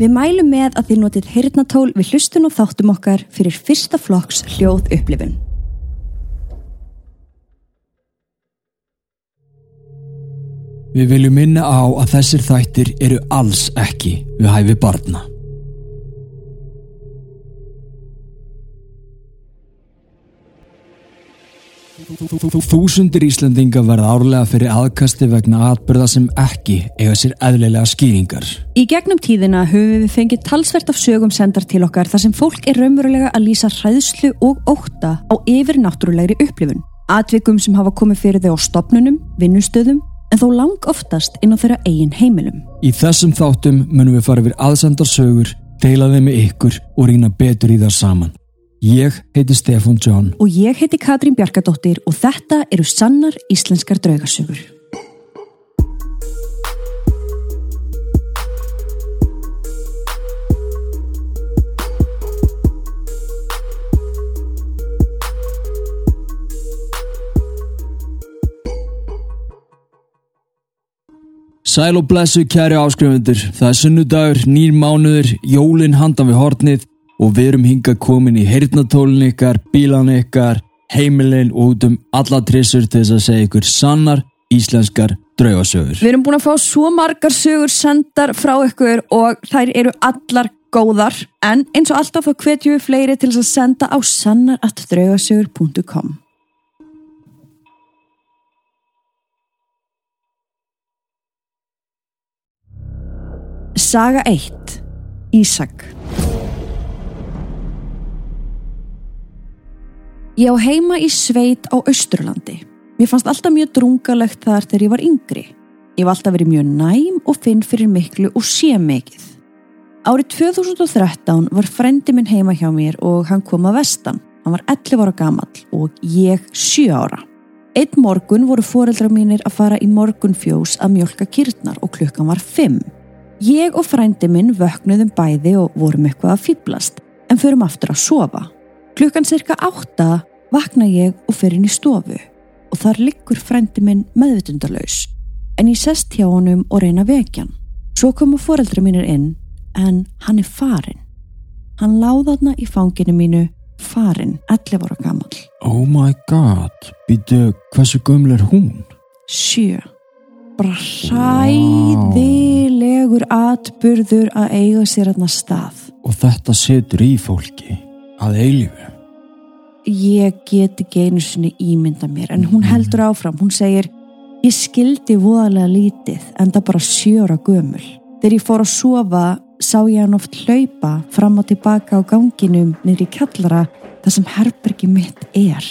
Við mælum með að þið notið heyrnatól við hlustun og þáttum okkar fyrir fyrsta flokks hljóð upplifun. Við viljum minna á að þessir þættir eru alls ekki við hæfi barna. Þúsundir Íslandinga verða árlega fyrir aðkasti vegna atbyrða sem ekki eiga sér eðlilega skýringar. Í gegnum tíðina höfum við fengið talsvert af sögum sendar til okkar þar sem fólk er raunverulega að lýsa hræðslu og óta á yfir náttúrulegri upplifun. Atvikum sem hafa komið fyrir þau á stopnunum, vinnustöðum en þó lang oftast inn á þeirra eigin heimilum. Í þessum þáttum munum við fara yfir aðsendarsögur, deila þeim með ykkur og rýna betur í það saman. Ég heiti Stefan John. Og ég heiti Katrín Bjarkadóttir og þetta eru sannar íslenskar draugasögur. Sæl og blessu kæri áskrifundur, það er sunnudagur, nýr mánuður, jólin handan við hornið og við erum hingað komin í heyrnatólun ykkar, bílan ykkar, heimilin og út um alla trissur til þess að segja ykkur sannar íslenskar draugasögur. Við erum búin að fá svo margar sögur sendar frá ykkur og þær eru allar góðar. En eins og alltaf þá hvetjum við fleiri til þess að senda á sannar.draugasögur.com Saga 1 Ísak Ég á heima í sveit á Austurlandi. Mér fannst alltaf mjög drungalegt þar þegar ég var yngri. Ég var alltaf verið mjög næm og finn fyrir miklu og sé mikið. Árið 2013 var frendi minn heima hjá mér og hann kom að vestan. Hann var 11 ára gamall og ég 7 ára. Einn morgun voru foreldrar mínir að fara í morgunfjós að mjölka kýrtnar og klukkan var 5. Ég og frendi minn vöknuðum bæði og vorum eitthvað að fýblast en förum aftur að sofa. Klukkan cirka 8 vakna ég og fer inn í stofu og þar liggur frendi minn meðvitundalauðs en ég sest hjá honum og reyna vekjan. Svo koma foreldri mínir inn en hann er farin. Hann láðaðna í fanginu mínu farin, 11 ára gammal. Oh my god, býtu, hversu gömul er hún? Sjö. Bara hræðilegur atburður að eiga sér aðna stað. Og þetta setur í fólki að eilífu. Ég get ekki einu sinni ímynda mér en hún heldur áfram, hún segir ég skildi voðalega lítið en það bara sjóra gömul. Þegar ég fór að sofa sá ég hann oft hlaupa fram og tilbaka á ganginum niður í kjallara þar sem herbergi mitt er.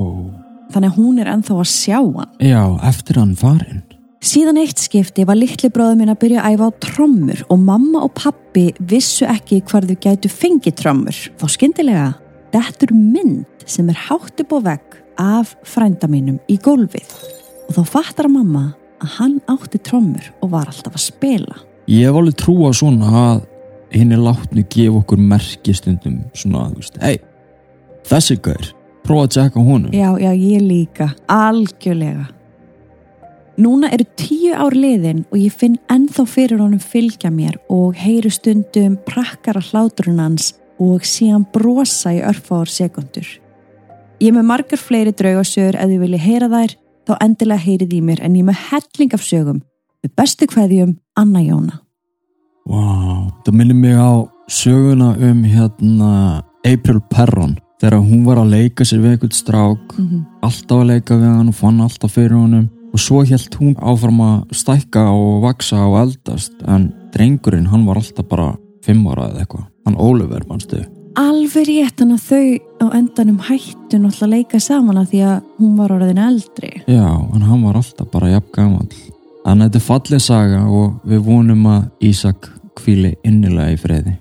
Oh. Þannig að hún er ennþá að sjá hann. Já, eftir hann farin. Síðan eitt skipti var litli bróður minn að byrja að æfa á trommur og mamma og pappi vissu ekki hvar þau gætu fengið trommur. Þá skyndilega, dettur mynd sem er hátt upp á vegg af frænda mínum í gólfið og þá fattar mamma að hann átti trommur og var alltaf að spila. Ég hef alveg trú á svona að hinn er látnu gefa okkur merkistundum svona, þú veist, hei, þessi gaur, prófa að tjekka honum. Já, já, ég líka, algjörlega. Núna eru tíu ár liðin og ég finn ennþá fyrir honum fylgja mér og heyru stundum prakkara hláturinn hans og síðan brosa í örfáður sekundur. Ég með margar fleiri draugasögur ef þið vilja heyra þær, þá endilega heyrið í mér en ég með helling af sögum. Við bestu kveðjum, Anna Jóna. Wow, það minnir mig á söguna um hérna April Perron þegar hún var að leika sér við eitthvað strák, Mm -hmm. alltaf að leika við hann og fann alltaf fyrir honum og svo held hún áfram að stækka og vaksa og eldast en drengurinn hann var alltaf bara fimm ára eða eitthvað, hann Oliver mannstu. Alveg rétt hann að þau á endanum hættu náttúrulega leika saman að því að hún var orðin eldri. Já, en hann var alltaf bara jafn gamall. Þannig að þetta er fallið saga og við vonum að Ísak kvíli innilega í friði.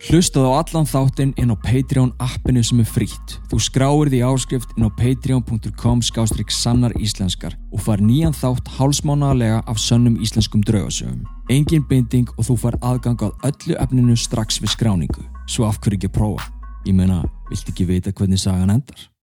Hlustaðu á allan þáttinn inn á Patreon appinu sem er frítt. Þú skráir því áskrift inn á patreon.com skástrík sannar íslenskar og far nýjan þátt hálsmánaðarlega af sönnum íslenskum draugasögum. Engin binding og þú far aðgang á öllu efninu strax við skráningu. Svo af hverju ekki prófa? Ég meina, vilt ekki vita hvernig sagan endar?